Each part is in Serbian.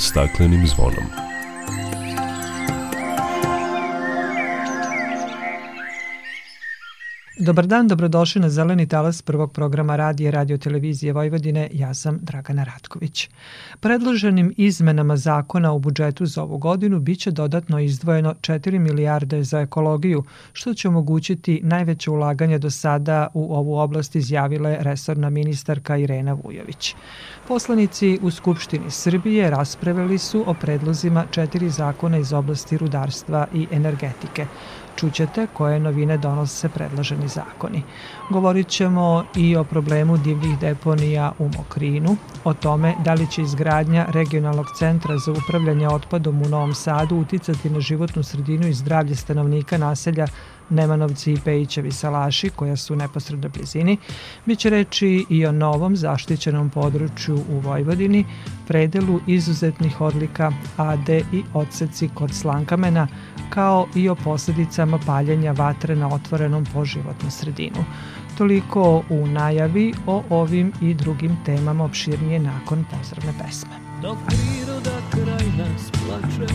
staklenim zvonom. Dobar dan, dobrodošli na Zeleni talas prvog programa radije Radio Televizije Vojvodine. Ja sam Dragana Ratković. Predloženim izmenama zakona u budžetu za ovu godinu biće dodatno izdvojeno 4 milijarde za ekologiju, što će omogućiti najveće ulaganje do sada u ovu oblast izjavila je resorna ministarka Irena Vujović. Poslanici u Skupštini Srbije raspravili su o predlozima četiri zakona iz oblasti rudarstva i energetike čućete koje novine donose predloženi zakoni. Govorit ćemo i o problemu divljih deponija u Mokrinu, o tome da li će izgradnja regionalnog centra za upravljanje otpadom u Novom Sadu uticati na životnu sredinu i zdravlje stanovnika naselja Nemanovci i Pejićevi salaši, koja su u neposrednoj blizini, biće reči i o novom zaštićenom području u Vojvodini, predelu izuzetnih odlika AD i odseci kod Slankamena, kao i o posledicama paljenja vatre na otvorenom po životnu sredinu. Toliko u najavi o ovim i drugim temama opširnije nakon pozdravne pesme. Dok priroda kraj nas plače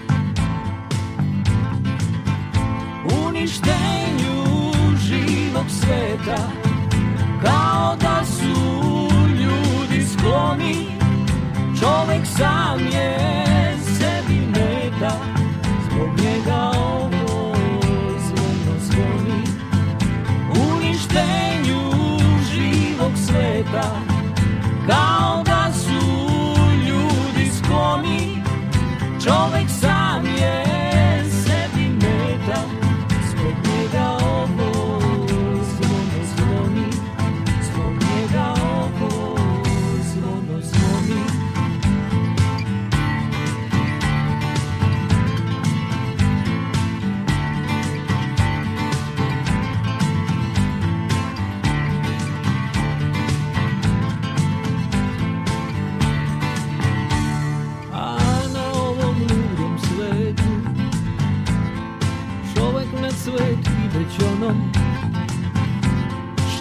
uništenju živog sveta Kao da su ljudi skloni Čovek sam je sebi meta. Zbog njega ovo zvono zvoni. Uništenju živog sveta Kao da su ljudi skloni Čovek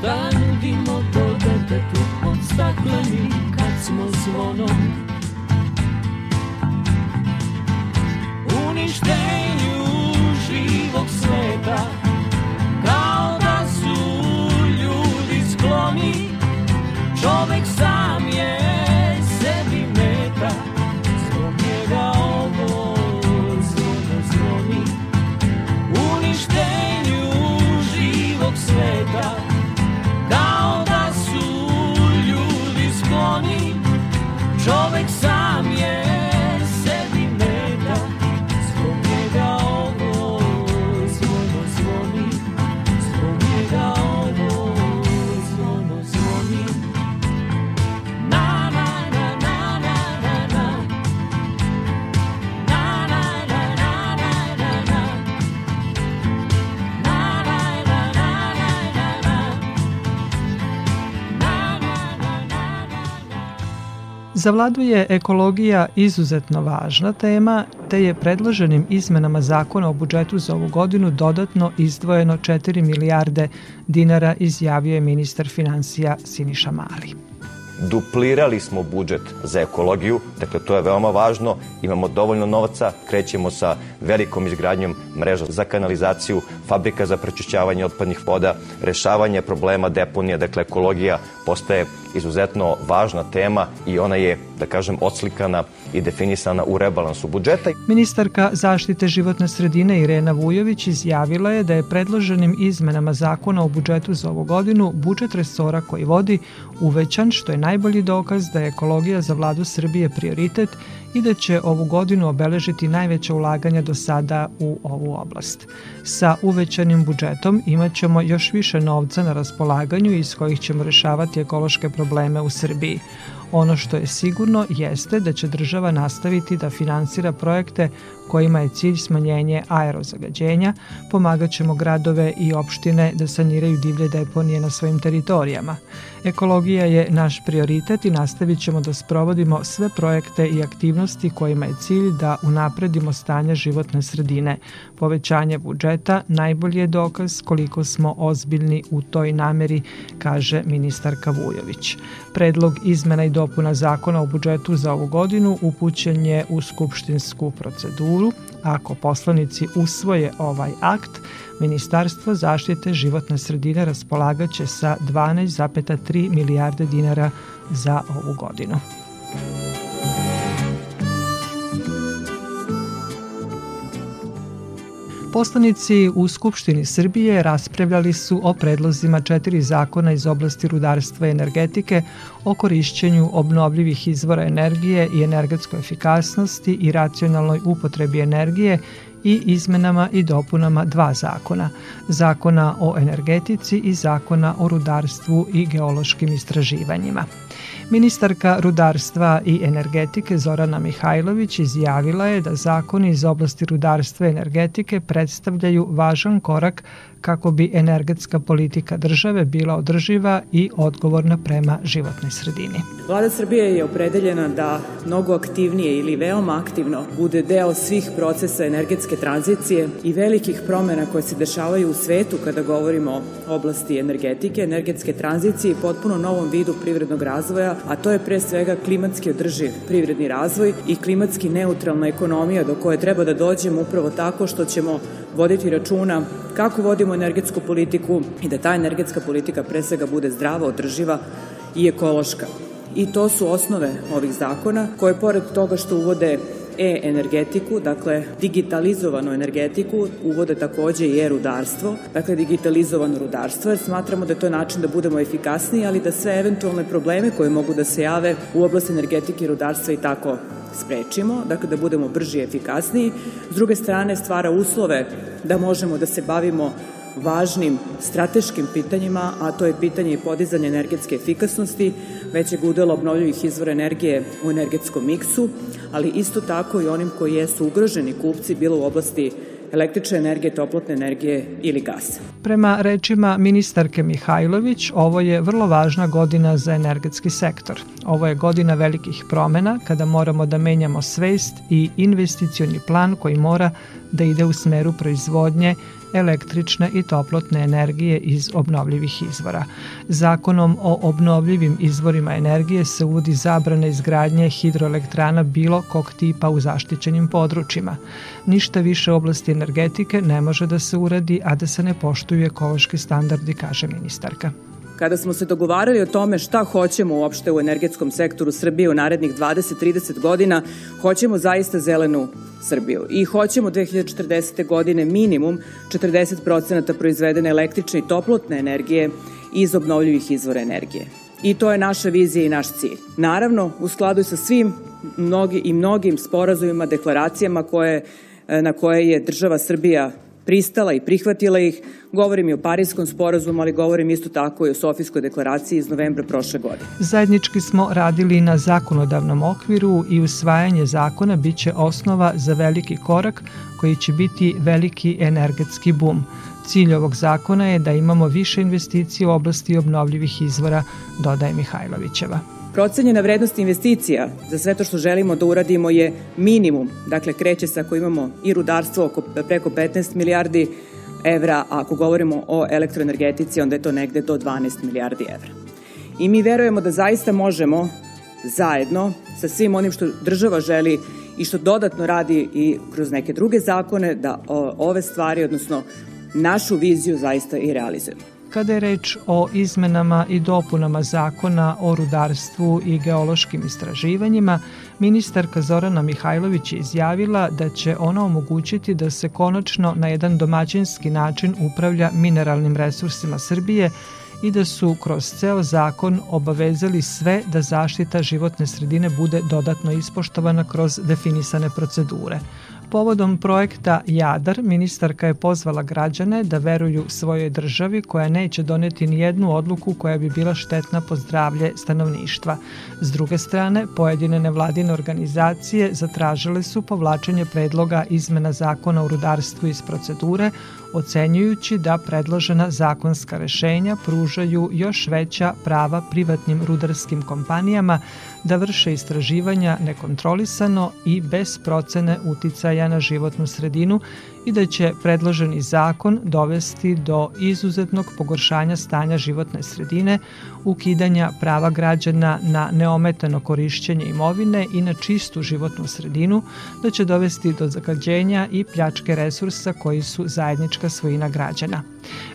Šta nudimo to detetu pod stakleni kad smo zvonom. Uništenju živog sveta Kao da su ljudi skloni Čovek sam Za vladu je ekologija izuzetno važna tema, te je predloženim izmenama zakona o budžetu za ovu godinu dodatno izdvojeno 4 milijarde dinara, izjavio je ministar financija Siniša Mali. Duplirali smo budžet za ekologiju, dakle to je veoma važno, imamo dovoljno novaca, krećemo sa velikom izgradnjom mreža za kanalizaciju, fabrika za prečišćavanje otpadnih voda, rešavanje problema deponija, dakle ekologija postaje izuzetno važna tema i ona je, da kažem, odslikana i definisana u rebalansu budžeta. Ministarka zaštite životne sredine Irena Vujović izjavila je da je predloženim izmenama zakona o budžetu za ovu godinu budžet resora koji vodi uvećan, što je najbolji dokaz da je ekologija za vladu Srbije prioritet i da će ovu godinu obeležiti najveća ulaganja do sada u ovu oblast. Sa uvećanim budžetom imaćemo još više novca na raspolaganju iz kojih ćemo rešavati ekološke probleme u Srbiji. Ono što je sigurno jeste da će država nastaviti da finansira projekte kojima je cilj smanjenje aerozagađenja, pomagat ćemo gradove i opštine da saniraju divlje deponije na svojim teritorijama. Ekologija je naš prioritet i nastavit ćemo da sprovodimo sve projekte i aktivnosti kojima je cilj da unapredimo stanje životne sredine. Povećanje budžeta najbolji je dokaz koliko smo ozbiljni u toj nameri, kaže ministarka Vujović. Predlog izmena i dopuna zakona o budžetu za ovu godinu upućen je u skupštinsku proceduru. Ako poslanici usvoje ovaj akt, Ministarstvo zaštite životne sredine raspolagaće sa 12,3 milijarde dinara za ovu godinu. Poslanici u Skupštini Srbije raspravljali su o predlozima četiri zakona iz oblasti rudarstva i energetike, o korišćenju obnovljivih izvora energije i energetskoj efikasnosti i racionalnoj upotrebi energije i izmenama i dopunama dva zakona, zakona o energetici i zakona o rudarstvu i geološkim istraživanjima. Ministarka rudarstva i energetike Zorana Mihajlović izjavila je da zakoni iz oblasti rudarstva i energetike predstavljaju važan korak kako bi energetska politika države bila održiva i odgovorna prema životnoj sredini. Vlada Srbije je opredeljena da mnogo aktivnije ili veoma aktivno bude deo svih procesa energetske tranzicije i velikih promena koje se dešavaju u svetu kada govorimo o oblasti energetike, energetske tranzicije i potpuno novom vidu privrednog razvoja, a to je pre svega klimatski održiv privredni razvoj i klimatski neutralna ekonomija do koje treba da dođemo upravo tako što ćemo voditi računa kako vodimo energetsku politiku i da ta energetska politika pre svega bude zdrava, održiva i ekološka. I to su osnove ovih zakona koje pored toga što uvode e-energetiku, dakle digitalizovanu energetiku, uvode takođe i e-rudarstvo, dakle digitalizovano rudarstvo, jer smatramo da je to način da budemo efikasniji, ali da sve eventualne probleme koje mogu da se jave u oblasti energetike i rudarstva i tako sprečimo, dakle da budemo brži i efikasniji. S druge strane stvara uslove da možemo da se bavimo važnim strateškim pitanjima, a to je pitanje i podizanja energetske efikasnosti, većeg udela obnovljivih izvora energije u energetskom miksu, ali isto tako i onim koji jesu ugroženi kupci, bilo u oblasti električne energije, toplotne energije ili gasa. Prema rečima ministarke Mihajlović, ovo je vrlo važna godina za energetski sektor. Ovo je godina velikih promena kada moramo da menjamo svest i investicioni plan koji mora da ide u smeru proizvodnje električne i toplotne energije iz obnovljivih izvora. Zakonom o obnovljivim izvorima energije se uvodi zabrana izgradnje hidroelektrana bilo kog tipa u zaštićenim područjima. Ništa više oblasti energetike ne može da se uradi, a da se ne poštuju ekološki standardi, kaže ministarka. Kada smo se dogovarali o tome šta hoćemo uopšte u energetskom sektoru Srbije u narednih 20-30 godina, hoćemo zaista zelenu Srbiju. I hoćemo 2040. godine minimum 40% proizvedene električne i toplotne energije iz obnovljivih izvora energije. I to je naša vizija i naš cilj. Naravno, u skladu sa svim mnogi i mnogim sporazumima, deklaracijama koje, na koje je država Srbija pristala i prihvatila ih. Govorim i o Parijskom sporazumu, ali govorim isto tako i o Sofijskoj deklaraciji iz novembra prošle godine. Zajednički smo radili na zakonodavnom okviru i usvajanje zakona biće osnova za veliki korak koji će biti veliki energetski bum. Cilj ovog zakona je da imamo više investicije u oblasti obnovljivih izvora, dodaje Mihajlovićeva. Procenjena vrednost investicija za sve to što želimo da uradimo je minimum, dakle kreće se ako imamo i rudarstvo oko preko 15 milijardi evra, a ako govorimo o elektroenergetici onda je to negde do 12 milijardi evra. I mi verujemo da zaista možemo zajedno sa svim onim što država želi i što dodatno radi i kroz neke druge zakone da ove stvari, odnosno našu viziju zaista i realizujemo. Kada je reč o izmenama i dopunama zakona o rudarstvu i geološkim istraživanjima, ministarka Zorana Mihajlović je izjavila da će ona omogućiti da se konačno na jedan domaćinski način upravlja mineralnim resursima Srbije i da su kroz ceo zakon obavezali sve da zaštita životne sredine bude dodatno ispoštovana kroz definisane procedure. Povodom projekta Jadar, ministarka je pozvala građane da veruju svojoj državi koja neće doneti ni jednu odluku koja bi bila štetna po zdravlje stanovništva. S druge strane, pojedine nevladine organizacije zatražile su povlačenje predloga izmena zakona o rudarstvu iz procedure, ocenjujući da predložena zakonska rešenja pružaju još veća prava privatnim rudarskim kompanijama da vrše istraživanja nekontrolisano i bez procene uticaja na životnu sredinu i da će predloženi zakon dovesti do izuzetnog pogoršanja stanja životne sredine, ukidanja prava građana na neometano korišćenje imovine i na čistu životnu sredinu, da će dovesti do zagađenja i pljačke resursa koji su zajednička svojina građana.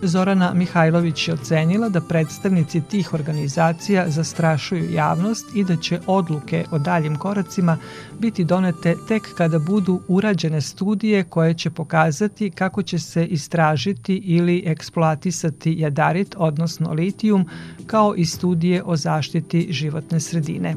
Zorana Mihajlović je ocenila da predstavnici tih organizacija zastrašuju javnost i da će odluke o daljim koracima biti donete tek kada budu urađene studije koje će pokazati kako će se istražiti ili eksploatisati jadarit, odnosno litijum, kao i studije o zaštiti životne sredine.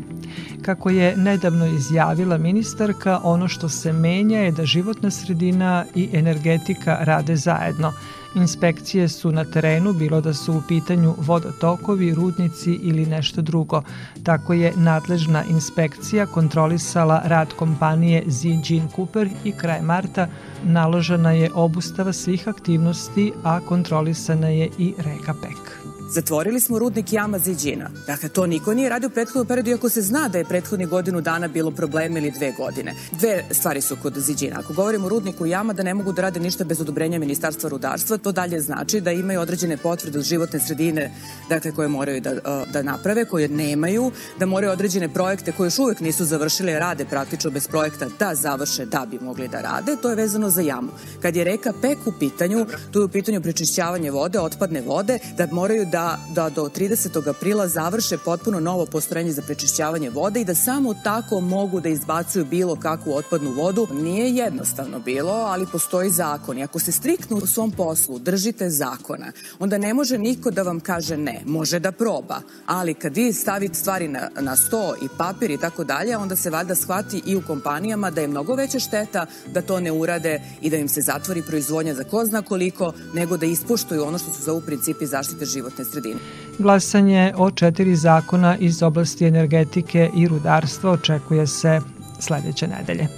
Kako je nedavno izjavila ministarka, ono što se menja je da životna sredina i energetika rade zajedno – Inspekcije su na terenu bilo da su u pitanju vodotokovi, rudnici ili nešto drugo. Tako je nadležna inspekcija kontrolisala rad kompanije Zijin Cooper i kraj marta naložena je obustava svih aktivnosti, a kontrolisana je i reka Pek. Zatvorili smo rudnik Jama Ziđina. Dakle, to niko nije radio u prethodnom periodu, iako se zna da je prethodni godinu dana bilo problema ili dve godine. Dve stvari su kod Ziđina. Ako govorimo o rudniku Jama, da ne mogu da rade ništa bez odobrenja Ministarstva rudarstva, to dalje znači da imaju određene potvrde od životne sredine, dakle, koje moraju da, da naprave, koje nemaju, da moraju određene projekte koje još uvek nisu završili, rade praktično bez projekta da završe da bi mogli da rade, to je vezano za jamu. Kad je reka Pek u pitanju, tu je u pitanju prečišćavanje vode, otpadne vode, da moraju da da, da do 30. aprila završe potpuno novo postrojenje za prečišćavanje vode i da samo tako mogu da izbacuju bilo kakvu otpadnu vodu. Nije jednostavno bilo, ali postoji zakon i ako se striktno u svom poslu držite zakona, onda ne može niko da vam kaže ne. Može da proba, ali kad vi stavite stvari na, na sto i papir i tako dalje, onda se valjda shvati i u kompanijama da je mnogo veća šteta da to ne urade i da im se zatvori proizvodnja za ko zna koliko, nego da ispoštuju ono što su zovu principi zaštite životne sredine. Glasanje o četiri zakona iz oblasti energetike i rudarstva očekuje se sledeće nedelje.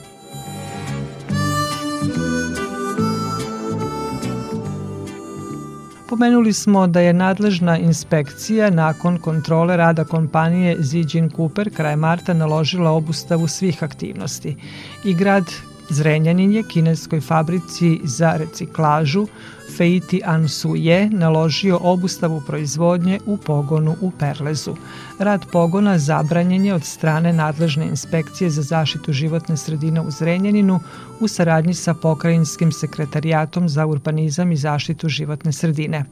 Pomenuli smo da je nadležna inspekcija nakon kontrole rada kompanije Zijin Cooper kraj marta naložila obustavu svih aktivnosti i grad Zrenjanin je kineskoj fabrici za reciklažu Feiti Ansu je naložio obustavu proizvodnje u pogonu u Perlezu. Rad pogona zabranjen je od strane nadležne inspekcije za zaštitu životne sredine u Zrenjaninu u saradnji sa Pokrajinskim sekretarijatom za urbanizam i zaštitu životne sredine.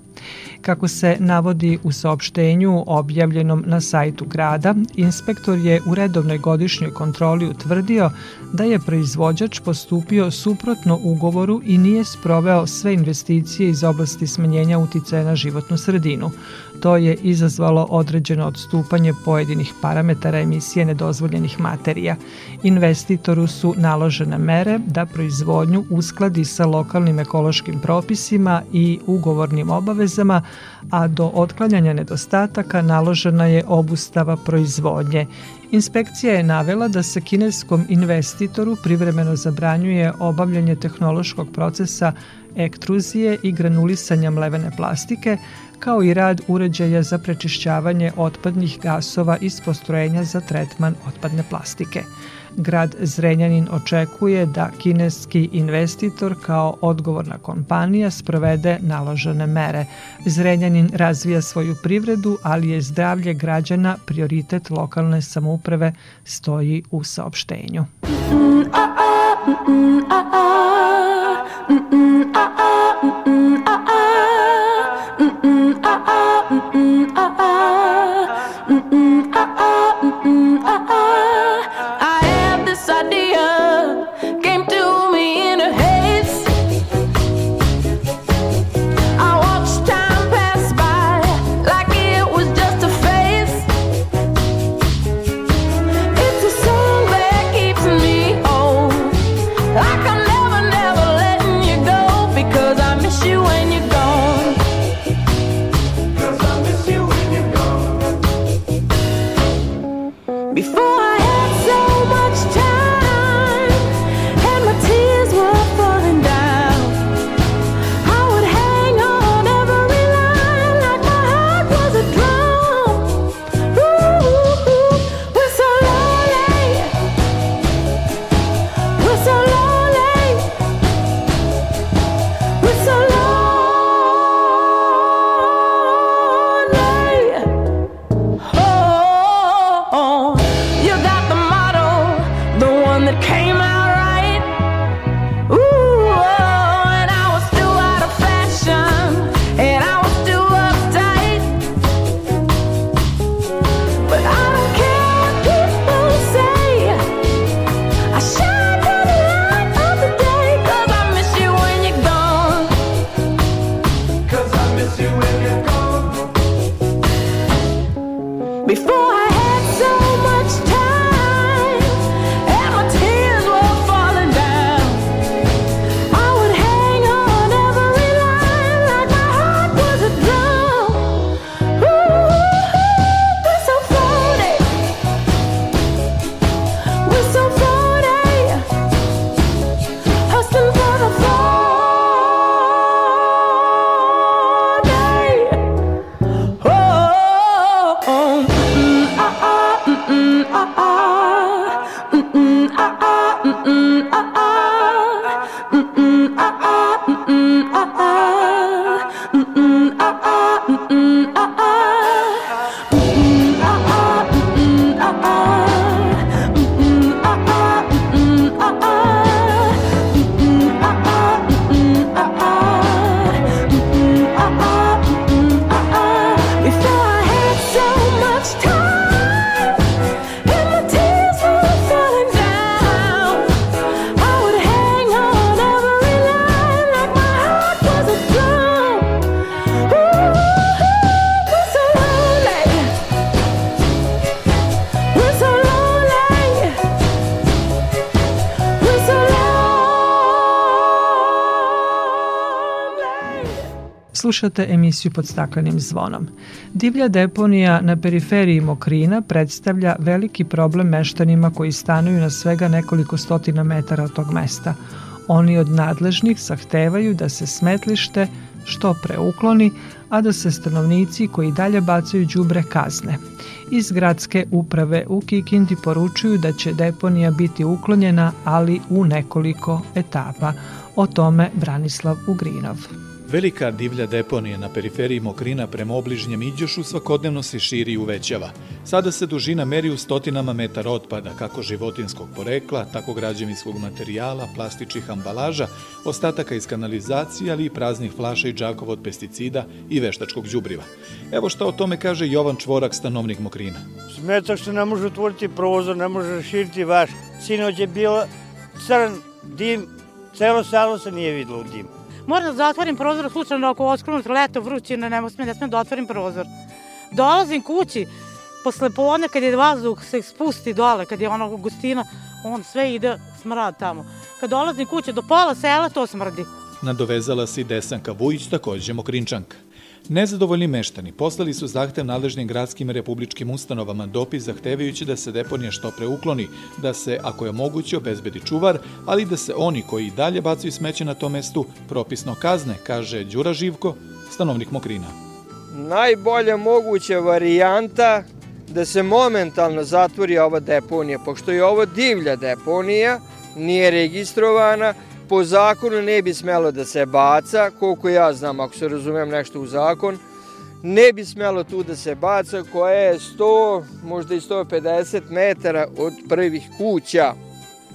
Kako se navodi u saopštenju objavljenom na sajtu grada, inspektor je u redovnoj godišnjoj kontroli utvrdio da je proizvođač postupio suprotno ugovoru i nije sproveo sve investicije iz oblasti smanjenja uticaja na životnu sredinu. To je izazvalo određeno odstupanje pojedinih parametara emisije nedozvoljenih materija. Investitoru su naložene mere da proizvodnju uskladi sa lokalnim ekološkim propisima i ugovornim obavezama, a do otklanjanja nedostataka naložena je obustava proizvodnje. Inspekcija je navela da se kineskom investitoru privremeno zabranjuje obavljanje tehnološkog procesa ektruzije i granulisanja mlevene plastike, kao i rad uređaja za prečišćavanje otpadnih gasova iz postrojenja za tretman otpadne plastike. Grad Zrenjanin očekuje da kineski investitor kao odgovorna kompanija sprovede naložene mere. Zrenjanin razvija svoju privredu, ali je zdravlje građana prioritet lokalne samouprave, stoji u saopštenju. Mm, a, a, mm, a, a, mm, a, a, mm, Slušate emisiju pod staklenim zvonom. Divlja deponija na periferiji Mokrina predstavlja veliki problem meštanima koji stanuju na svega nekoliko stotina metara od tog mesta. Oni od nadležnih zahtevaju da se smetlište što pre ukloni, a da se stanovnici koji dalje bacaju đubre kazne. Iz gradske uprave u Kikindi poručuju da će deponija biti uklonjena, ali u nekoliko etapa. O tome Branislav Ugrinov. Velika divlja deponija na periferiji Mokrina prema obližnjem Iđošu svakodnevno se širi i uvećava. Sada se dužina meri u stotinama metara otpada, kako životinskog porekla, tako građevinskog materijala, plastičnih ambalaža, ostataka iz kanalizacije, ali i praznih flaša i džakova od pesticida i veštačkog đubriva. Evo šta o tome kaže Jovan Čvorak, stanovnik Mokrina. Smeta što ne može otvoriti prozor, ne može širiti vaš. Sinoć je bila crn dim, celo salo se nije videlo u dimu. Moram da zatvorim prozor, slučajno ako oskrunut leto vrućina, ne smem, ne smem da otvorim prozor. Dolazim kući, posle podne kad je vazduh se spusti dole, kad je ono gustina, on sve ide smrad tamo. Kad dolazim kuće do pola sela, to smrdi. Nadovezala se i Desanka Vujić, takođe mokrinčanka. Nezadovoljni meštani poslali su zahtev nadležnim gradskim republičkim ustanovama dopis zahtevajući da se deponija što pre ukloni, da se, ako je moguće, obezbedi čuvar, ali da se oni koji i dalje bacaju smeće na tom mestu propisno kazne, kaže Đura Živko, stanovnik Mokrina. Najbolja moguća varijanta da se momentalno zatvori ova deponija, pošto je ovo divlja deponija, nije registrovana, po zakonu ne bi smelo da se baca, koliko ja znam, ako se razumem nešto u zakon, ne bi smelo tu da se baca, koja je 100, možda i 150 metara od prvih kuća.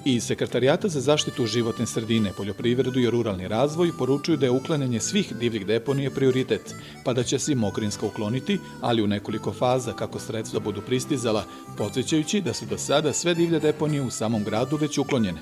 Iz Sekretarijata za zaštitu životne sredine, poljoprivredu i ruralni razvoj poručuju da je uklanjanje svih divljih deponija prioritet, pa da će se Mokrinska ukloniti, ali u nekoliko faza kako sredstva budu pristizala, podsjećajući da su do sada sve divlje deponije u samom gradu već uklonjene.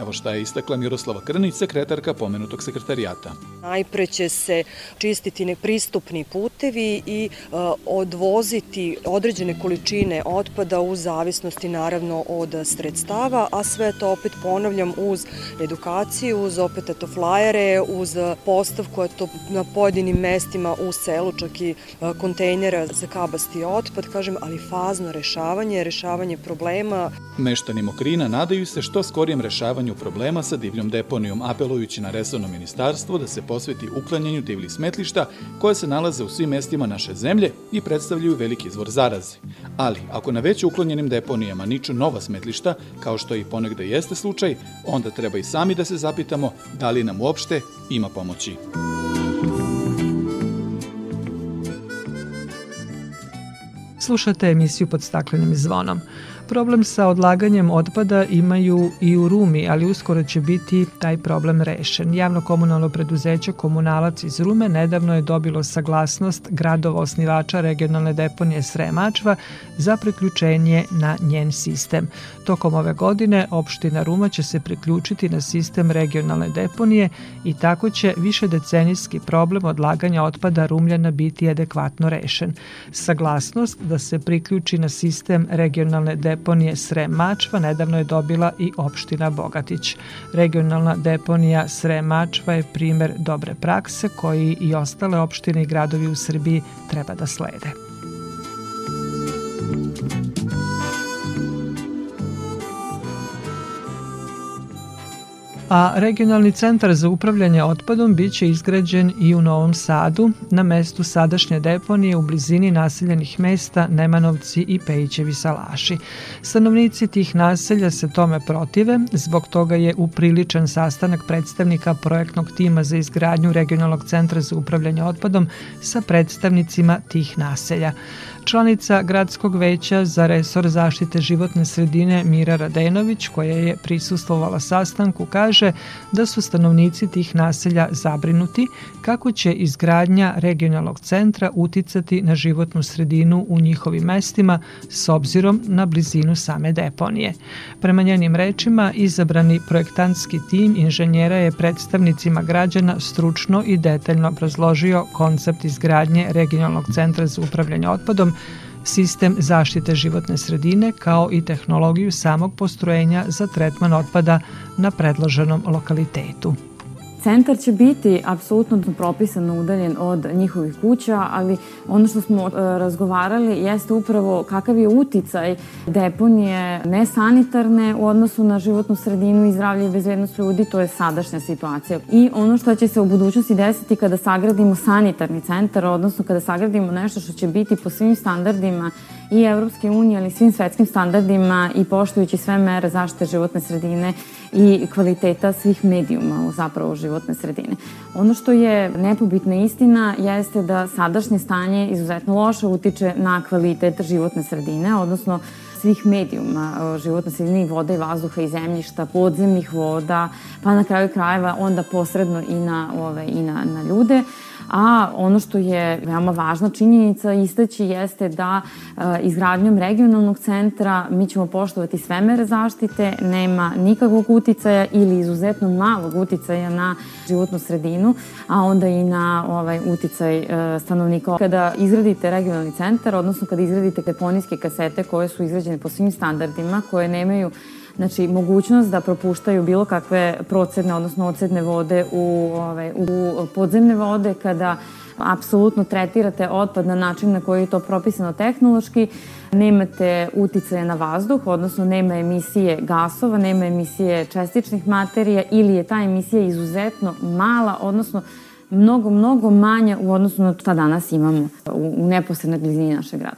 Evo šta je istakla Miroslava Krnić, sekretarka pomenutog sekretarijata. Najpre će se čistiti nepristupni putevi i uh, odvoziti određene količine otpada u zavisnosti naravno od sredstava, a sve to opet ponavljam uz edukaciju, uz opet eto flajere, uz postavku eto, na pojedinim mestima u selu, čak i uh, kontejnera za kabasti otpad, kažem, ali fazno rešavanje, rešavanje problema. Meštani Mokrina nadaju se što skorijem rešavanju rešavanju problema sa divljom deponijom, apelujući na resorno ministarstvo da se posveti uklanjanju divljih smetlišta koje se nalaze u svim mestima naše zemlje i predstavljaju veliki izvor zaraze. Ali, ako na već uklonjenim deponijama niču nova smetlišta, kao što i ponegde jeste slučaj, onda treba i sami da se zapitamo da li nam uopšte ima pomoći. Slušate emisiju pod staklenim zvonom. Problem sa odlaganjem otpada imaju i u Rumi, ali uskoro će biti taj problem rešen. Javno komunalno preduzeće Komunalac iz Rume nedavno je dobilo saglasnost gradova osnivača regionalne deponije Sremačva za priključenje na njen sistem. Tokom ove godine opština Ruma će se priključiti na sistem regionalne deponije i tako će više decenijski problem odlaganja otpada Rumljana biti adekvatno rešen. Saglasnost da se priključi na sistem regionalne deponije Srem Mačva nedavno je dobila i opština Bogatić. Regionalna deponija Srem Mačva je primer dobre prakse koji i ostale opštine i gradovi u Srbiji treba da slede. A regionalni centar za upravljanje otpadom biće izgrađen i u Novom Sadu, na mestu sadašnje deponije u blizini naseljenih mesta Nemanovci i Pejićevi salaši. Stanovnici tih naselja se tome protive, zbog toga je upriličan sastanak predstavnika projektnog tima za izgradnju regionalnog centra za upravljanje otpadom sa predstavnicima tih naselja. Članica Gradskog veća za resor zaštite životne sredine Mira Radenović, koja je prisustvovala sastanku, kaže da su stanovnici tih naselja zabrinuti kako će izgradnja regionalnog centra uticati na životnu sredinu u njihovim mestima s obzirom na blizinu same deponije. Prema njenim rečima, izabrani projektantski tim inženjera je predstavnicima građana stručno i detaljno obrazložio koncept izgradnje regionalnog centra za upravljanje otpadom sistem zaštite životne sredine kao i tehnologiju samog postrojenja za tretman otpada na predloženom lokalitetu. Centar će biti apsolutno propisano udaljen od njihovih kuća, ali ono što smo e, razgovarali jeste upravo kakav je uticaj deponije nesanitarne u odnosu na životnu sredinu i zdravlje i bezbednost ljudi, to je sadašnja situacija. I ono što će se u budućnosti desiti kada sagradimo sanitarni centar, odnosno kada sagradimo nešto što će biti po svim standardima i Evropske unije, ali svim svetskim standardima i poštujući sve mere zaštite životne sredine i kvaliteta svih medijuma u zapravo životne sredine. Ono što je nepobitna istina jeste da sadašnje stanje izuzetno loše utiče na kvalitet životne sredine, odnosno svih medijuma životne sredine i voda i vazduha i zemljišta, podzemnih voda, pa na kraju krajeva onda posredno i na, ove, i na, na ljude a ono što je veoma važna činjenica istaći jeste da e, izgradnjom regionalnog centra mi ćemo poštovati sve mere zaštite, nema nikakvog uticaja ili izuzetno malog uticaja na životnu sredinu, a onda i na ovaj uticaj e, stanovnika. Kada izgradite regionalni centar, odnosno kada izgradite deponijske kasete koje su izgrađene po svim standardima, koje nemaju Znači, mogućnost da propuštaju bilo kakve procedne, odnosno ocedne vode u, ove, u podzemne vode kada apsolutno tretirate otpad na način na koji je to propisano tehnološki, nemate uticaje na vazduh, odnosno nema emisije gasova, nema emisije čestičnih materija ili je ta emisija izuzetno mala, odnosno mnogo, mnogo manja u odnosu na šta danas imamo u neposrednoj blizini našeg grada.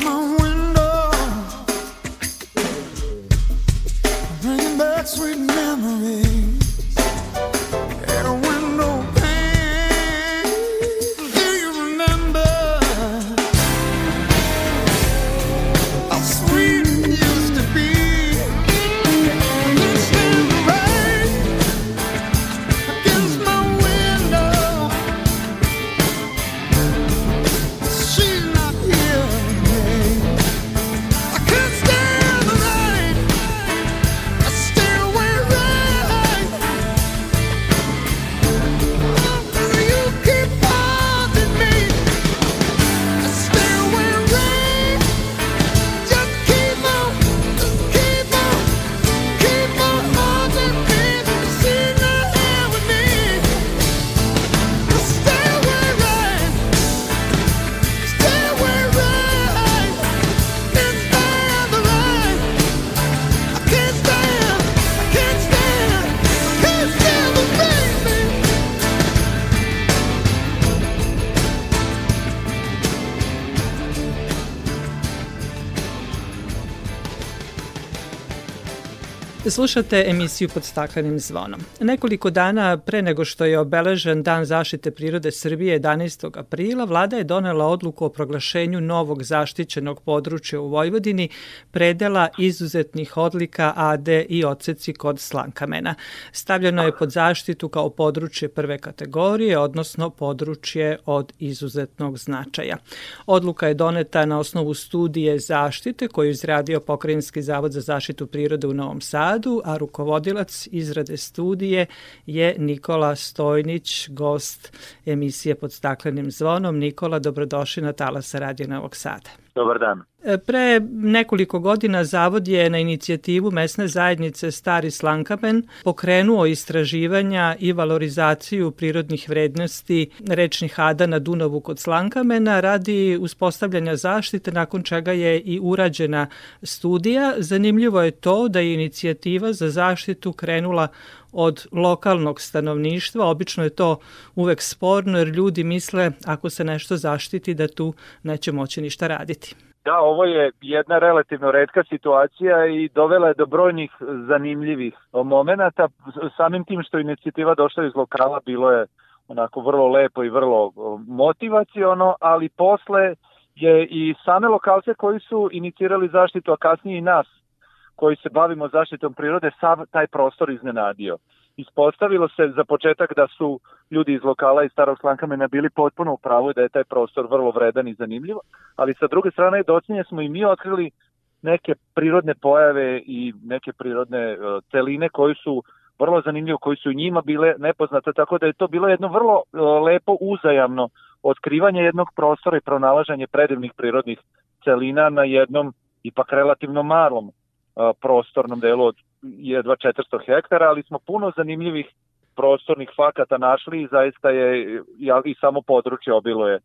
my one. Slušate emisiju pod staklenim zvonom. Nekoliko dana pre nego što je obeležen Dan zaštite prirode Srbije 11. aprila, vlada je donela odluku o proglašenju novog zaštićenog područja u Vojvodini, predela izuzetnih odlika AD i oceci kod Slankamena. Stavljeno je pod zaštitu kao područje prve kategorije, odnosno područje od izuzetnog značaja. Odluka je doneta na osnovu studije zaštite koju izradio Pokrajinski zavod za zaštitu prirode u Novom Sadu Sadu, a rukovodilac izrade studije je Nikola Stojnić, gost emisije pod staklenim zvonom. Nikola, dobrodošli na Talasa Radio Novog Sada. Dobar dan. E, pre nekoliko godina Zavod je na inicijativu mesne zajednice Stari Slankamen pokrenuo istraživanja i valorizaciju prirodnih vrednosti rečnih ada na Dunavu kod Slankamena radi uspostavljanja zaštite nakon čega je i urađena studija. Zanimljivo je to da je inicijativa za zaštitu krenula od lokalnog stanovništva. Obično je to uvek sporno jer ljudi misle ako se nešto zaštiti da tu neće moći ništa raditi. Da, ovo je jedna relativno redka situacija i dovela je do brojnih zanimljivih momenta. Samim tim što inicijativa došla iz lokala bilo je onako vrlo lepo i vrlo motivaciono, ali posle je i same lokalce koji su inicirali zaštitu, a kasnije i nas koji se bavimo zaštitom prirode, sav taj prostor iznenadio. Ispostavilo se za početak da su ljudi iz lokala i starog slankamena bili potpuno u pravu da je taj prostor vrlo vredan i zanimljiv, ali sa druge strane docinje smo i mi otkrili neke prirodne pojave i neke prirodne uh, celine koji su vrlo zanimljivo, koji su njima bile nepoznate, tako da je to bilo jedno vrlo uh, lepo uzajamno otkrivanje jednog prostora i pronalaženje predivnih prirodnih celina na jednom ipak relativno malom prostornom delu od jedva 400 hektara, ali smo puno zanimljivih prostornih fakata našli i zaista je i samo područje obilo je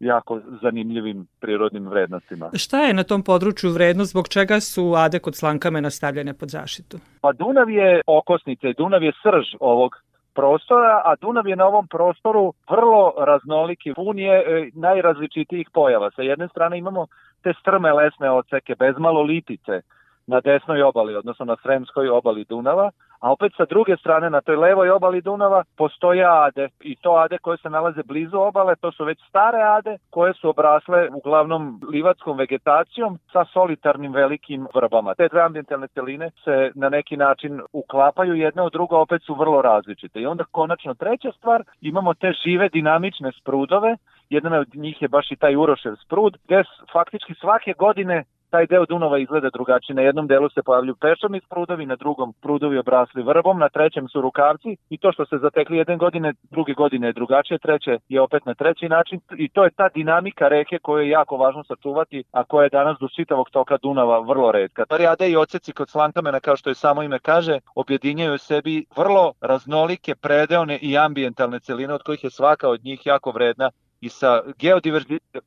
jako zanimljivim prirodnim vrednostima. Šta je na tom području vrednost, zbog čega su ade kod slankamena stavljene pod zaštitu? Pa Dunav je okosnica i Dunav je srž ovog prostora, a Dunav je na ovom prostoru vrlo raznoliki, pun je e, najrazličitijih pojava. Sa jedne strane imamo te strme lesne oceke, bezmalo litice, na desnoj obali, odnosno na Sremskoj obali Dunava, a opet sa druge strane na toj levoj obali Dunava postoje ade i to ade koje se nalaze blizu obale, to su već stare ade koje su obrasle uglavnom livatskom vegetacijom sa solitarnim velikim vrbama. Te dve ambientalne celine se na neki način uklapaju jedna od druga, opet su vrlo različite. I onda konačno treća stvar, imamo te žive dinamične sprudove, jedan od njih je baš i taj Urošev sprud, gde faktički svake godine taj deo Dunava izgleda drugačije. Na jednom delu se pojavljuju peščani prudovi, na drugom prudovi obrasli vrbom, na trećem su rukavci i to što se zatekli jedne godine, druge godine je drugačije, treće je opet na treći način i to je ta dinamika reke koju je jako važno sačuvati, a koja je danas do čitavog toka Dunava vrlo redka. Parijade i oceci kod Slankamena, kao što je samo ime kaže, objedinjaju sebi vrlo raznolike predeone i ambientalne celine, od kojih je svaka od njih jako vredna i sa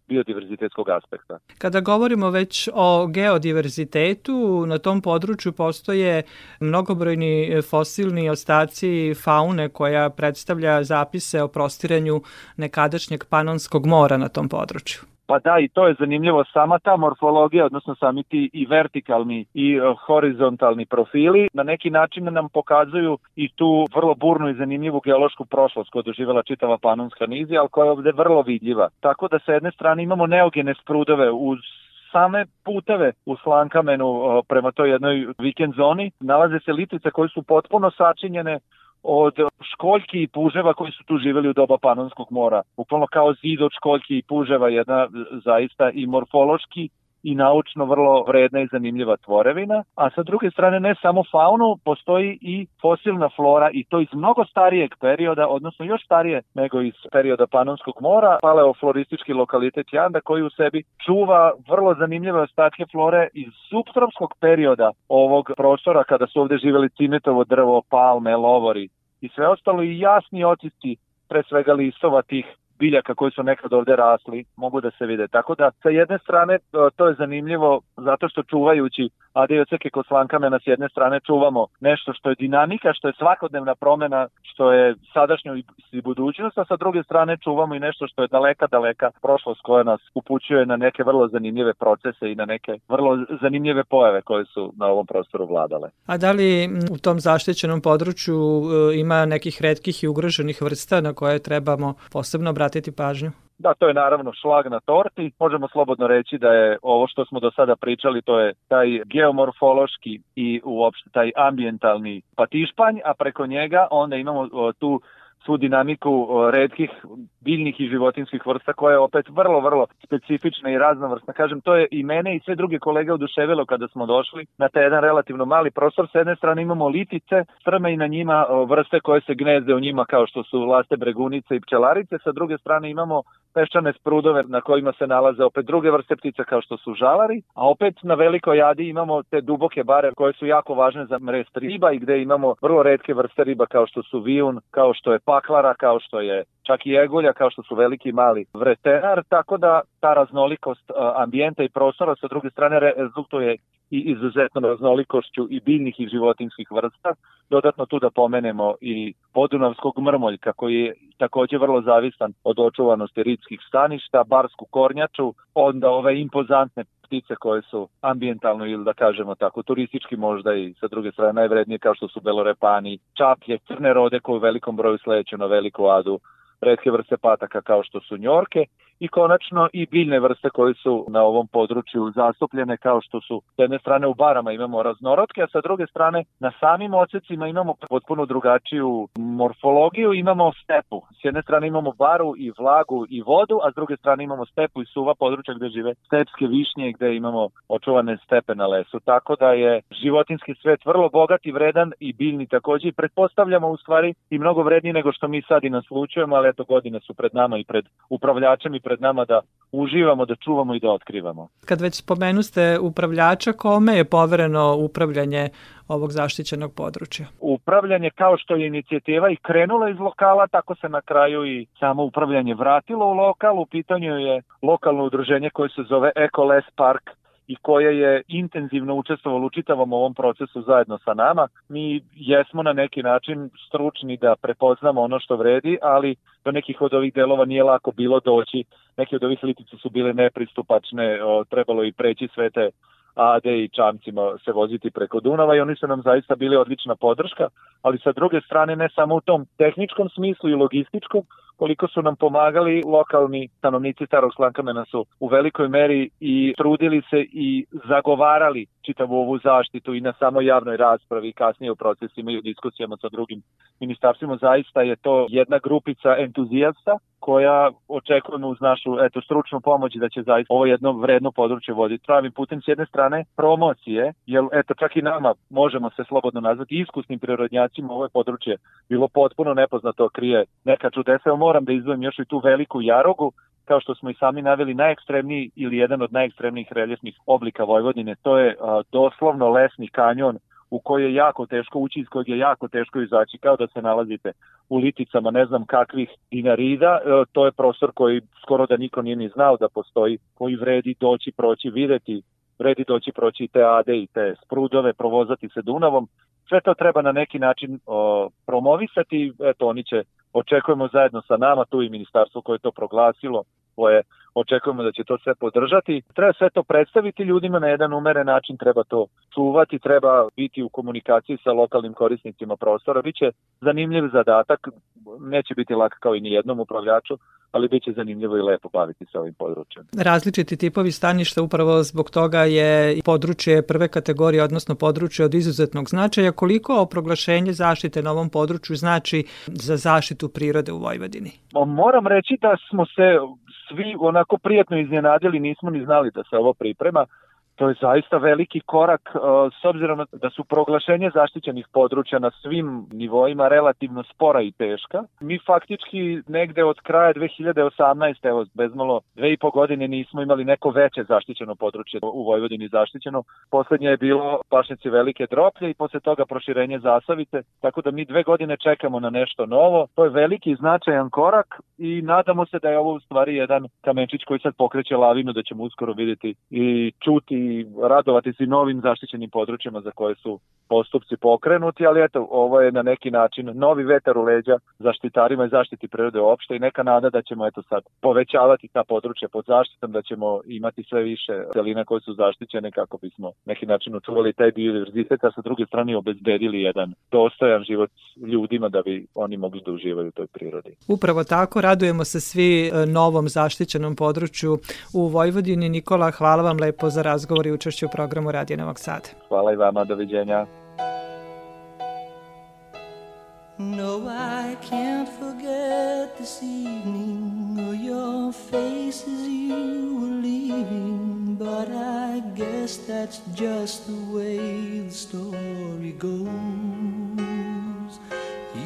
biodiverzitetskog aspekta. Kada govorimo već o geodiverzitetu, na tom području postoje mnogobrojni fosilni ostaci faune koja predstavlja zapise o prostiranju nekadašnjeg panonskog mora na tom području. Pa da, i to je zanimljivo. Sama ta morfologija, odnosno sami ti i vertikalni i e, horizontalni profili, na neki način nam pokazuju i tu vrlo burnu i zanimljivu geološku prošlost koju doživjela čitava panonska nizija, ali koja je ovde vrlo vidljiva. Tako da sa jedne strane imamo neogene sprudove uz same puteve u Slankamenu e, prema toj jednoj vikend zoni nalaze se litice koje su potpuno sačinjene od školjki i puževa koji su tu živeli u doba Panonskog mora. Bukvalno kao zid od školjki i puževa, jedna zaista i morfološki i naučno vrlo vredna i zanimljiva tvorevina, a sa druge strane ne samo faunu, postoji i fosilna flora i to iz mnogo starijeg perioda, odnosno još starije nego iz perioda Panonskog mora, paleofloristički lokalitet Janda koji u sebi čuva vrlo zanimljive ostatke flore iz subtropskog perioda ovog prostora kada su ovde živeli cimetovo drvo, palme, lovori i sve ostalo i jasni otisci pre svega listova tih biljaka koji su nekad ovde rasli mogu da se vide. Tako da sa jedne strane to je zanimljivo zato što čuvajući ade i odseke kod slankamena s jedne strane čuvamo nešto što je dinamika, što je svakodnevna promena, što je sadašnjo i budućnost, a sa druge strane čuvamo i nešto što je daleka, daleka prošlost koja nas upućuje na neke vrlo zanimljive procese i na neke vrlo zanimljive pojave koje su na ovom prostoru vladale. A da li u tom zaštićenom području e, ima nekih redkih i ugroženih vrsta na koje trebamo posebno obratiti pažnju? Da, to je naravno šlag na torti. Možemo slobodno reći da je ovo što smo do sada pričali, to je taj geomorfološki i uopšte taj ambientalni patišpanj, a preko njega onda imamo tu svu dinamiku redkih biljnih i životinskih vrsta koja je opet vrlo, vrlo specifična i raznovrsna. Kažem, to je i mene i sve druge kolege oduševilo kada smo došli na taj jedan relativno mali prostor. S jedne strane imamo litice, strme i na njima vrste koje se gnezde u njima kao što su laste bregunice i pčelarice. Sa druge strane imamo peščane sprudove na kojima se nalaze opet druge vrste ptica kao što su žalari, a opet na velikoj jadi imamo te duboke bare koje su jako važne za mrest riba i gde imamo vrlo redke vrste riba kao što su vijun, kao što je paklara, kao što je čak i egulja kao što su veliki mali vretenar, tako da ta raznolikost ambijenta i prostora sa druge strane rezultuje i izuzetnom raznolikošću i biljnih i životinskih vrsta. Dodatno tu da pomenemo i podunavskog mrmoljka koji je takođe vrlo zavisan od očuvanosti ritskih staništa, barsku kornjaču, onda ove impozantne ptice koje su ambientalno ili da kažemo tako turistički možda i sa druge strane najvrednije kao što su belorepani, čaplje, crne rode koje u velikom broju sleću na veliku adu redke vrste pataka kao što su njorke i konačno i biljne vrste koje su na ovom području zastupljene kao što su s jedne strane u barama imamo raznorodke, a sa druge strane na samim ocecima imamo potpuno drugačiju morfologiju, imamo stepu. S jedne strane imamo baru i vlagu i vodu, a s druge strane imamo stepu i suva područja gde žive stepske višnje gde imamo očuvane stepe na lesu. Tako da je životinski svet vrlo bogat i vredan i biljni takođe i pretpostavljamo u stvari i mnogo vredniji nego što mi sad i naslučujemo, ali eto godine su pred nama i pred upravljačem i pred nama da uživamo, da čuvamo i da otkrivamo. Kad već spomenuste upravljača, kome je povereno upravljanje ovog zaštićenog područja? Upravljanje kao što je inicijativa i krenula iz lokala, tako se na kraju i samo upravljanje vratilo u lokal. U pitanju je lokalno udruženje koje se zove Ecoles Park i koje je intenzivno učestvovalo u čitavom ovom procesu zajedno sa nama. Mi jesmo na neki način stručni da prepoznamo ono što vredi, ali do nekih od ovih delova nije lako bilo doći. Neki od ovih litica su bile nepristupačne, trebalo i preći sve te Ade i čamcima se voziti preko Dunava i oni su nam zaista bili odlična podrška, ali sa druge strane ne samo u tom tehničkom smislu i logističkom, koliko su nam pomagali lokalni stanovnici Starog Slankamena su u velikoj meri i trudili se i zagovarali čitavu ovu zaštitu i na samoj javnoj raspravi i kasnije u procesima i u diskusijama sa drugim ministarstvima. Zaista je to jedna grupica entuzijasta koja očekujemo uz našu eto, stručnu pomoć da će zaista ovo jedno vredno područje voditi pravim putem s jedne strane promocije, jer eto čak i nama možemo se slobodno nazvati iskusnim prirodnjacima ovo je područje bilo potpuno nepoznato krije neka čudesa, moram da izdvojim još i tu veliku jarogu kao što smo i sami naveli, najekstremniji ili jedan od najekstremnijih reljefnih oblika Vojvodine, to je a, doslovno lesni kanjon u koji je jako teško ući, iz kojeg je jako teško izaći, kao da se nalazite u liticama ne znam kakvih dinarida, e, to je prostor koji skoro da niko nije ni znao da postoji, koji vredi doći, proći, videti, vredi doći, proći i te ade i te sprudove, provozati se Dunavom, sve to treba na neki način o, promovisati, eto oni će, očekujemo zajedno sa nama, tu i ministarstvo koje je to proglasilo, koje očekujemo da će to sve podržati. Treba sve to predstaviti ljudima na jedan umeren način, treba to čuvati, treba biti u komunikaciji sa lokalnim korisnicima prostora. Biće zanimljiv zadatak, neće biti lak kao i ni jednom upravljaču, ali biće zanimljivo i lepo baviti se ovim područjem. Različiti tipovi staništa upravo zbog toga je područje prve kategorije, odnosno područje od izuzetnog značaja. Koliko proglašenje zaštite na ovom području znači za zaštitu prirode u Vojvodini? Moram reći da smo se svi onako prijetno iznenadili, nismo ni znali da se ovo priprema to je zaista veliki korak uh, s obzirom da su proglašenje zaštićenih područja na svim nivoima relativno spora i teška. Mi faktički negde od kraja 2018. evo bezmalo dve i po godine nismo imali neko veće zaštićeno područje u Vojvodini zaštićeno. Poslednje je bilo pašnici velike droplje i posle toga proširenje zasavice, tako da mi dve godine čekamo na nešto novo. To je veliki i značajan korak i nadamo se da je ovo u stvari jedan kamenčić koji sad pokreće lavinu da ćemo uskoro videti i čuti radovati se novim zaštićenim područjima za koje su postupci pokrenuti, ali eto, ovo je na neki način novi vetar u leđa zaštitarima i zaštiti prirode uopšte i neka nada da ćemo eto sad povećavati ta područja pod zaštitom, da ćemo imati sve više celina koje su zaštićene kako bismo neki način očuvali taj biodiverzitet, a sa druge strane obezbedili jedan dostojan život ljudima da bi oni mogli da uživaju u toj prirodi. Upravo tako, radujemo se svi e, novom zaštićenom području u Vojvodini. Nikola, hvala vam lepo za razgovor i učešću u programu Radio Novog Sada. Hvala i vama, doviđenja. No, I can't forget this evening or your face as you were leaving, but I guess that's just the way the story goes.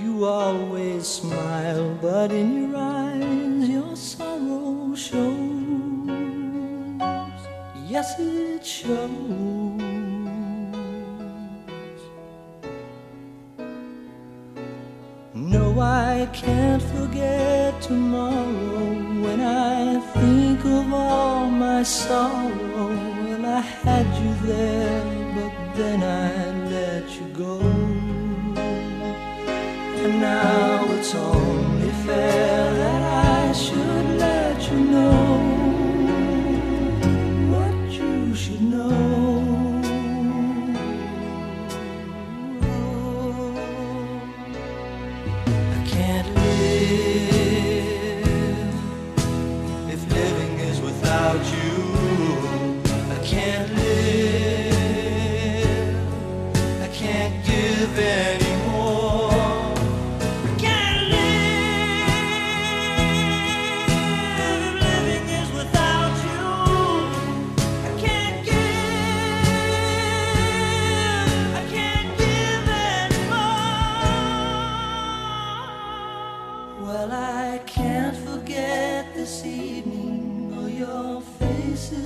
You always smile, but in your eyes your sorrow shows. Yes, it shows. No, I can't forget tomorrow when I think of all my sorrow. Well, I had you there, but then I let you go. And now it's only fair that I should let you know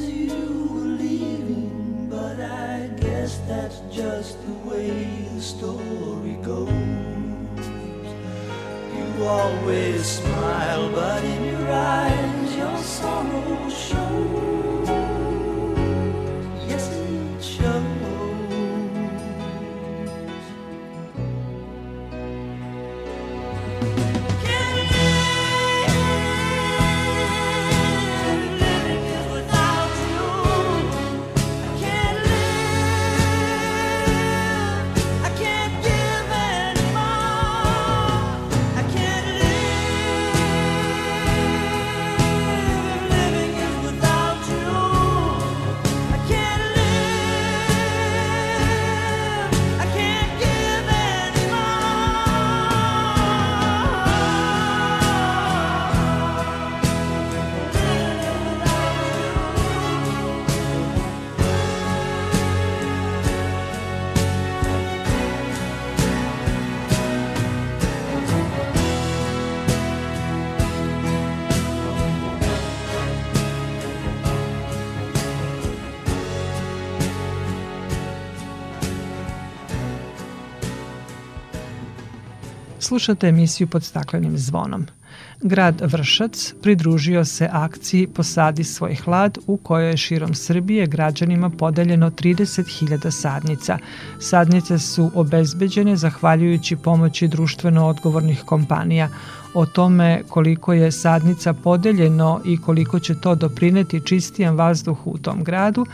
you were leaving, but I guess that's just the way the story goes. You always smile, but in your eyes your sorrow shows. Slušate emisiju pod staklenim zvonom. Grad Vršac pridružio se akciji Posadi svoj hlad u kojoj je širom Srbije građanima podeljeno 30.000 sadnica. Sadnice su obezbeđene zahvaljujući pomoći društveno odgovornih kompanija. O tome koliko je sadnica podeljeno i koliko će to doprineti čistijem vazduhu u tom gradu,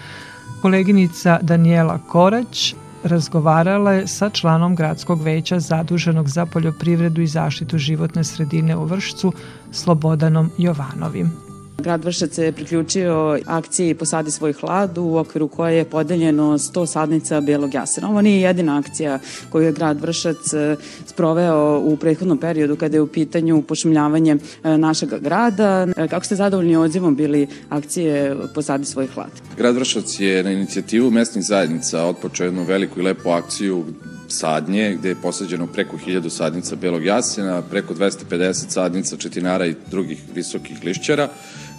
koleginica Daniela Korać razgovarala je sa članom gradskog veća zaduženog za poljoprivredu i zaštitu životne sredine u Vršcu, Slobodanom Jovanovim. Grad Vršac se priključio akciji Posadi svoj hlad u okviru koje je podeljeno 100 sadnica belog jasena. Ovo nije jedina akcija koju je grad Vršac e, sproveo u prethodnom periodu kada je u pitanju pošumljavanje e, našeg grada. E, kako ste zadovoljni odzivom bili akcije Posadi svoj hlad? Grad Vršac je na inicijativu mesnih zajednica otpočeo jednu veliku i lepu akciju sadnje, gde je posađeno preko 1000 sadnica belog jasena, preko 250 sadnica četinara i drugih visokih lišćara,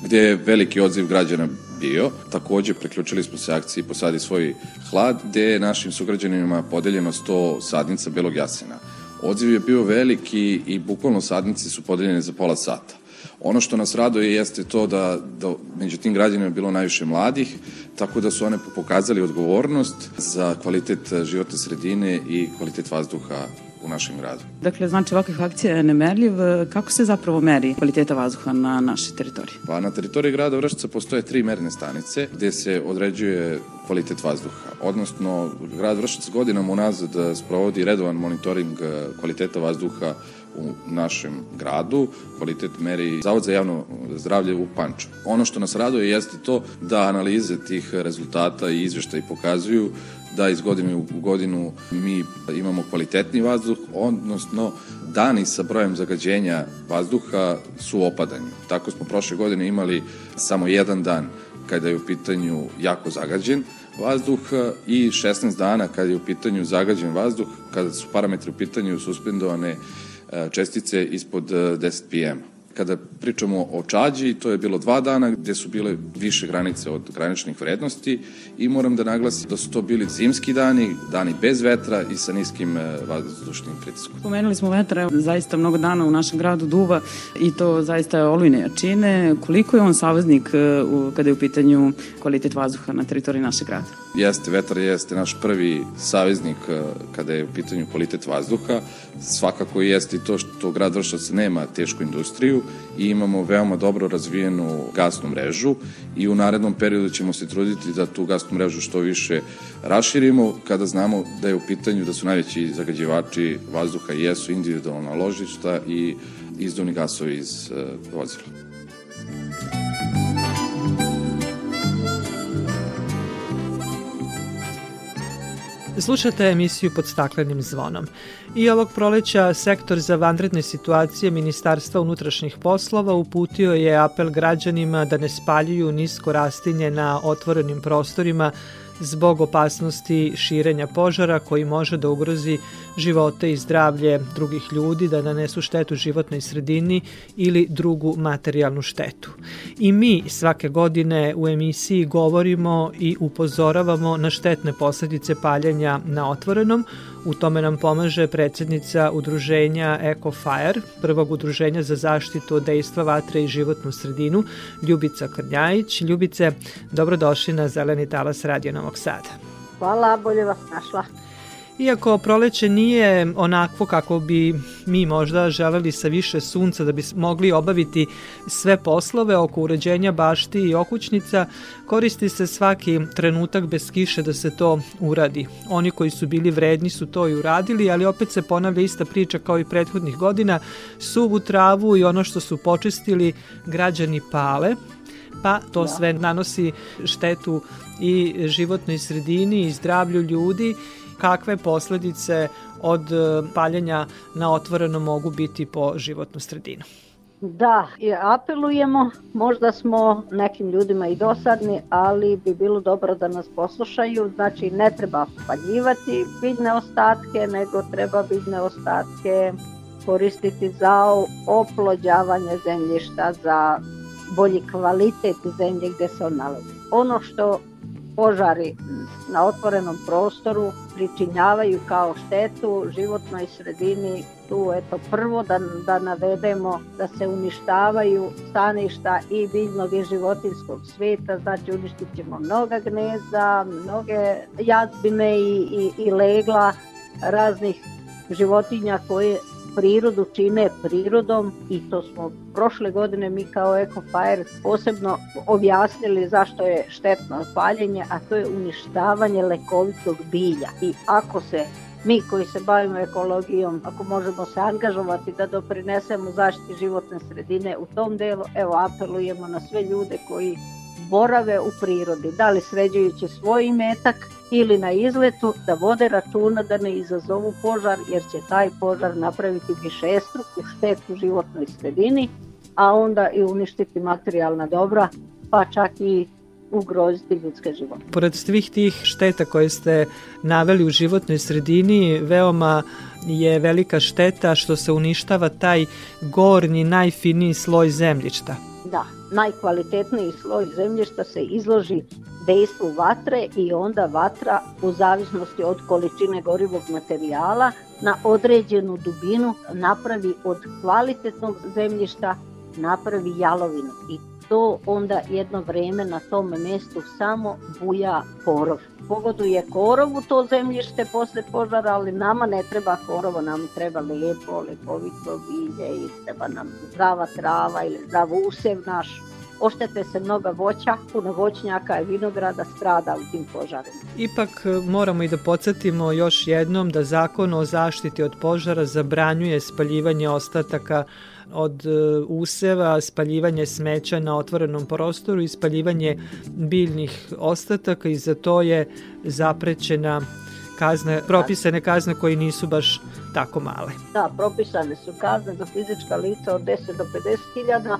gde je veliki odziv građana bio. Takođe, preključili smo se akciji Posadi svoj hlad, gde je našim sugrađanima podeljeno 100 sadnica belog jasena. Odziv je bio veliki i bukvalno sadnice su podeljene za pola sata. Ono što nas raduje jeste to da, da među tim građanima je bilo najviše mladih, tako da su one pokazali odgovornost za kvalitet životne sredine i kvalitet vazduha u našem gradu. Dakle, znači ovakvih akcija je nemerljiv. Kako se zapravo meri kvaliteta vazduha na našoj teritoriji? Pa na teritoriji grada Vršca postoje tri merne stanice gde se određuje kvalitet vazduha. Odnosno, grad Vršac godinama unazad sprovodi redovan monitoring kvaliteta vazduha u našem gradu. Kvalitet meri Zavod za javno zdravlje u Panču. Ono što nas raduje jeste to da analize tih rezultata i izveštaji pokazuju da iz godine u godinu mi imamo kvalitetni vazduh, odnosno dani sa brojem zagađenja vazduha su opadanju. Tako smo prošle godine imali samo jedan dan kada je u pitanju jako zagađen vazduh i 16 dana kada je u pitanju zagađen vazduh, kada su parametri u pitanju suspendovane e, čestice ispod 10 e, pm. Kada pričamo o čađi, to je bilo dva dana gde su bile više granice od graničnih vrednosti i moram da naglasim da su to bili zimski dani, dani bez vetra i sa niskim e, vazdušnim pritiskom. Pomenuli smo vetra, zaista mnogo dana u našem gradu duva i to zaista olujne jačine. Koliko je on saveznik e, kada je u pitanju kvalitet vazduha na teritoriji našeg grada? Jeste, vetar jeste naš prvi saveznik e, kada je u pitanju kvalitet vazduha. Svakako jeste i to što grad Vršac nema tešku industriju i imamo veoma dobro razvijenu gasnu mrežu i u narednom periodu ćemo se truditi da tu gasnu mrežu što više raširimo kada znamo da je u pitanju da su najveći zagađivači vazduha jesu individualna ložišta i izduvni gasovi iz uh, vozila. Slušate emisiju pod staklenim zvonom. I ovog proleća sektor za vanredne situacije Ministarstva unutrašnjih poslova uputio je apel građanima da ne spaljuju nisko rastinje na otvorenim prostorima zbog opasnosti širenja požara koji može da ugrozi živote i zdravlje drugih ljudi, da nanesu štetu životnoj sredini ili drugu materijalnu štetu. I mi svake godine u emisiji govorimo i upozoravamo na štetne posledice paljenja na otvorenom, U tome nam pomaže predsednica udruženja EcoFire, prvog udruženja za zaštitu od dejstva vatre i životnu sredinu, Ljubica Krnjajić. Ljubice, dobrodošli na Zeleni talas Radio Novog Sada. Hvala, bolje vas našla. Iako proleće nije onakvo kako bi mi možda želeli sa više sunca da bi mogli obaviti sve poslove oko uređenja bašti i okućnica, koristi se svaki trenutak bez kiše da se to uradi. Oni koji su bili vredni su to i uradili, ali opet se ponavlja ista priča kao i prethodnih godina, suvu travu i ono što su počistili građani pale, pa to da. sve nanosi štetu i životnoj sredini i zdravlju ljudi kakve posledice od e, paljenja na otvoreno mogu biti po životnu sredinu. Da, i apelujemo, možda smo nekim ljudima i dosadni, ali bi bilo dobro da nas poslušaju, znači ne treba spaljivati biljne ostatke, nego treba biljne ostatke koristiti za oplođavanje zemljišta, za bolji kvalitet zemlje gde se on nalazi. Ono što požari na otvorenom prostoru pričinjavaju kao štetu životnoj sredini. Tu eto prvo da, da navedemo da se uništavaju staništa i biljnog i životinskog sveta, znači uništit ćemo mnoga gnezda, mnoge jazbine i, i, i legla raznih životinja koje prirodu čine prirodom i to smo prošle godine mi kao EcoFire posebno objasnili zašto je štetno paljenje, a to je uništavanje lekovitog bilja. I ako se mi koji se bavimo ekologijom, ako možemo se angažovati da doprinesemo zaštiti životne sredine u tom delu, evo apelujemo na sve ljude koji borave u prirodi, da li sređujući svoj imetak ili na izletu, da vode računa da ne izazovu požar, jer će taj požar napraviti višestruku štetu životnoj sredini, a onda i uništiti materijalna dobra, pa čak i ugroziti ljudske živote. Pored svih tih šteta koje ste naveli u životnoj sredini, veoma je velika šteta što se uništava taj gornji, najfiniji sloj zemljišta. Da, najkvalitetniji sloj zemljišta se izloži dejstvu vatre i onda vatra u zavisnosti od količine gorivog materijala na određenu dubinu napravi od kvalitetnog zemljišta napravi jalovinu i to onda jedno vreme na tom mestu samo buja korov. Pogoduje korovu to zemljište posle požara, ali nama ne treba korovo, nam treba lepo, lepovito bilje i treba nam zdrava trava ili zdrav usev naš oštete se mnoga voća, puno voćnjaka i vinograda strada u tim požarima. Ipak e, moramo i da podsjetimo još jednom da zakon o zaštiti od požara zabranjuje spaljivanje ostataka od e, useva, spaljivanje smeća na otvorenom prostoru i spaljivanje biljnih ostataka i za to je zaprećena kazne, propisane kazne koji nisu baš tako male. Da, propisane su kazne za fizička lica od 10 do 50 hiljada,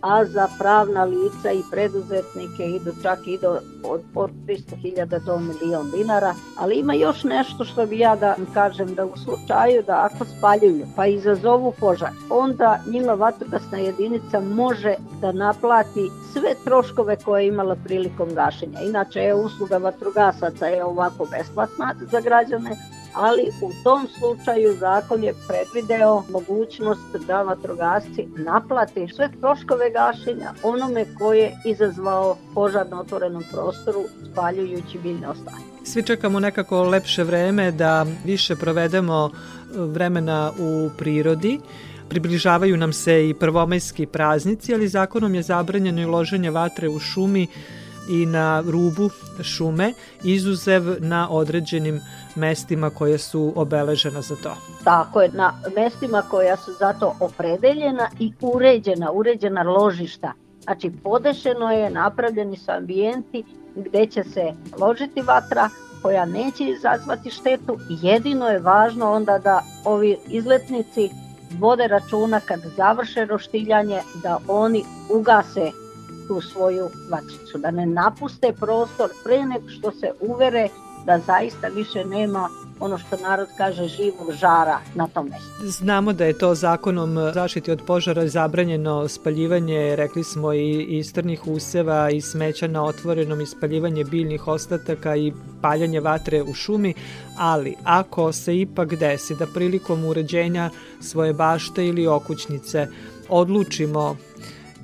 a za pravna lica i preduzetnike idu čak i do od, od 300.000 do milion dinara, ali ima još nešto što bi ja da kažem da u slučaju da ako spaljuju pa izazovu požar, onda njima vatrogasna jedinica može da naplati sve troškove koje je imala prilikom gašenja. Inače je usluga vatrogasaca je ovako besplatna za građane, ali u tom slučaju zakon je predvideo mogućnost da vatrogasci naplate sve troškove gašenja onome ko je izazvao požar na otvorenom prostoru spaljujući biljne ostanje. Svi čekamo nekako lepše vreme da više provedemo vremena u prirodi. Približavaju nam se i prvomajski praznici, ali zakonom je zabranjeno i loženje vatre u šumi i na rubu šume, izuzev na određenim mestima koje su obeležena za to. Tako je, na mestima koja su zato opredeljena i uređena, uređena ložišta. Znači, podešeno je, napravljeni su ambijenti gde će se ložiti vatra koja neće izazvati štetu. Jedino je važno onda da ovi izletnici vode računa kad završe roštiljanje da oni ugase tu svoju vačicu, da ne napuste prostor pre nego što se uvere da zaista više nema ono što narod kaže živog žara na tom mestu. Znamo da je to zakonom zaštiti od požara zabranjeno spaljivanje, rekli smo i istrnih useva i smeća na otvorenom i spaljivanje biljnih ostataka i paljanje vatre u šumi, ali ako se ipak desi da prilikom uređenja svoje bašte ili okućnice odlučimo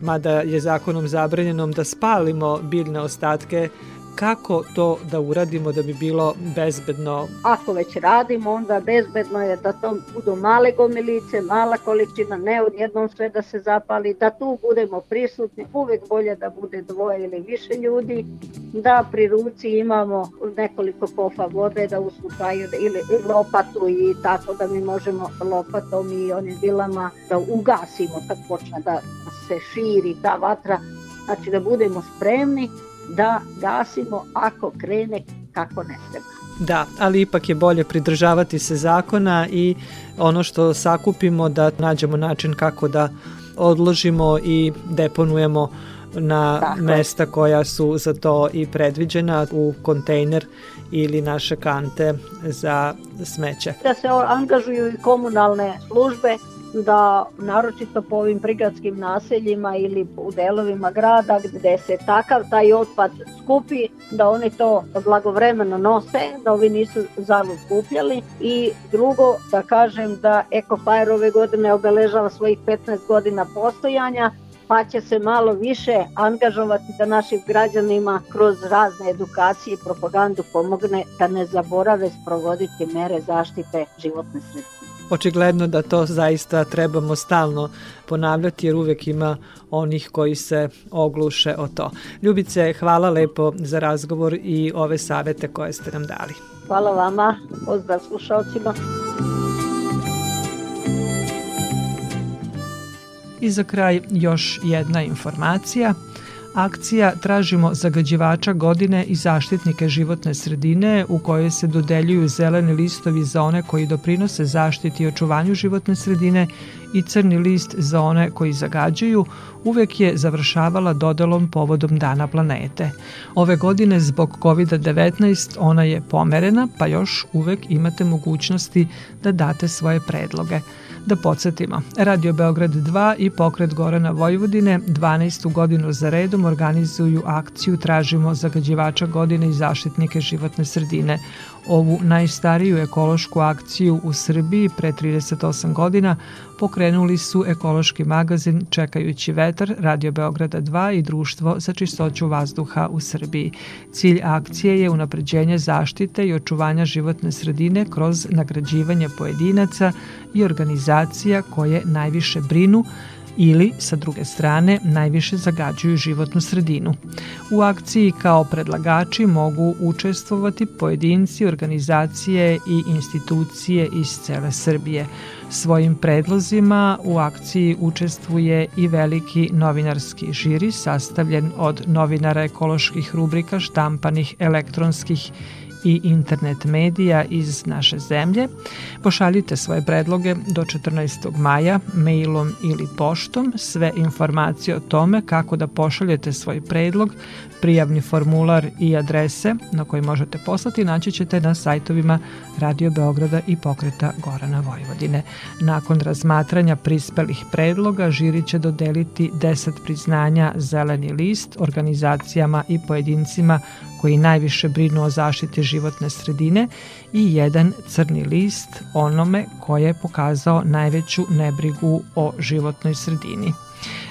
mada je zakonom zabranjenom da spalimo biljne ostatke, kako to da uradimo da bi bilo bezbedno? Ako već radimo, onda bezbedno je da to budu male gomilice, mala količina, ne odjednom sve da se zapali, da tu budemo prisutni, uvek bolje da bude dvoje ili više ljudi, da pri ruci imamo nekoliko kofa vode, da u slučaju ili lopatu i tako da mi možemo lopatom i onim bilama da ugasimo kad počne da se širi ta vatra, znači da budemo spremni da gasimo ako krene kako ne treba. Da, ali ipak je bolje pridržavati se zakona i ono što sakupimo da nađemo način kako da odložimo i deponujemo na Tako. mesta koja su za to i predviđena u kontejner ili naše kante za smeće. Da se angažuju i komunalne službe da naročito po ovim prigradskim naseljima ili u delovima grada gde se takav taj otpad skupi, da oni to blagovremeno nose, da ovi nisu zalud skupljali i drugo da kažem da Ecofire ove godine obeležava svojih 15 godina postojanja, pa će se malo više angažovati da našim građanima kroz razne edukacije i propagandu pomogne da ne zaborave sprovoditi mere zaštite životne sredine očigledno da to zaista trebamo stalno ponavljati jer uvek ima onih koji se ogluše o to. Ljubice, hvala lepo za razgovor i ove savete koje ste nam dali. Hvala vama, pozdrav slušalcima. I za kraj još jedna informacija – Akcija Tražimo zagađivača godine i zaštitnike životne sredine u kojoj se dodeljuju zeleni listovi za one koji doprinose zaštiti i očuvanju životne sredine i crni list za one koji zagađuju, uvek je završavala dodelom povodom Dana planete. Ove godine zbog COVID-19 ona je pomerena, pa još uvek imate mogućnosti da date svoje predloge. Da podsjetimo, Radio Beograd 2 i pokret Gorana Vojvodine 12. godinu za redom organizuju akciju Tražimo zagađivača godine i zaštitnike životne sredine. Ovu najstariju ekološku akciju u Srbiji pre 38 godina pokrenuli su ekološki magazin Čekajući vetar, Radio Beograda 2 i Društvo za čistoću vazduha u Srbiji. Cilj akcije je unapređenje zaštite i očuvanja životne sredine kroz nagrađivanje pojedinaca i organizacija koje najviše brinu ili, sa druge strane, najviše zagađuju životnu sredinu. U akciji kao predlagači mogu učestvovati pojedinci, organizacije i institucije iz cele Srbije. Svojim predlozima u akciji učestvuje i veliki novinarski žiri sastavljen od novinara ekoloških rubrika štampanih elektronskih i internet medija iz naše zemlje. Pošaljite svoje predloge do 14. maja mailom ili poštom. Sve informacije o tome kako da pošaljete svoj predlog, prijavni formular i adrese na koji možete poslati naći ćete na sajtovima Radio Beograda i pokreta Gorana Vojvodine. Nakon razmatranja prispelih predloga, žiri će dodeliti 10 priznanja Zeleni list organizacijama i pojedincima koji najviše brinu o zaštiti životne sredine i jedan crni list onome koje je pokazao najveću nebrigu o životnoj sredini.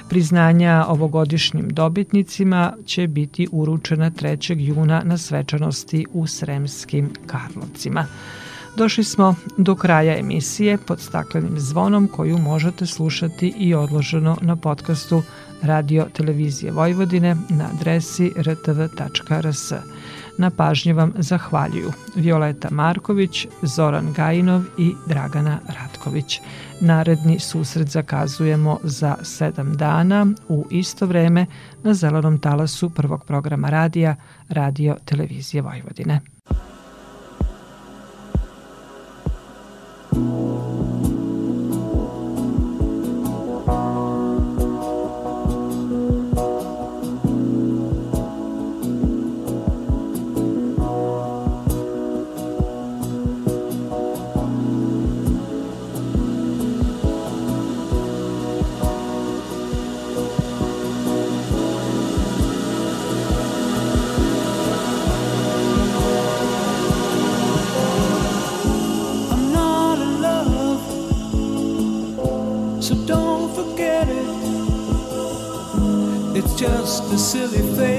Priznanja ovogodišnjim dobitnicima će biti uručena 3. juna na svečanosti u Sremskim Karlovcima. Došli smo do kraja emisije pod staklenim zvonom koju možete slušati i odloženo na podcastu Radio Televizije Vojvodine na adresi rtv.rs. Na pažnje vam zahvaljuju Violeta Marković, Zoran Gajinov i Dragana Ratković. Naredni susret zakazujemo za sedam dana u isto vreme na zelenom talasu prvog programa radija Radio Televizije Vojvodine. Just a silly phase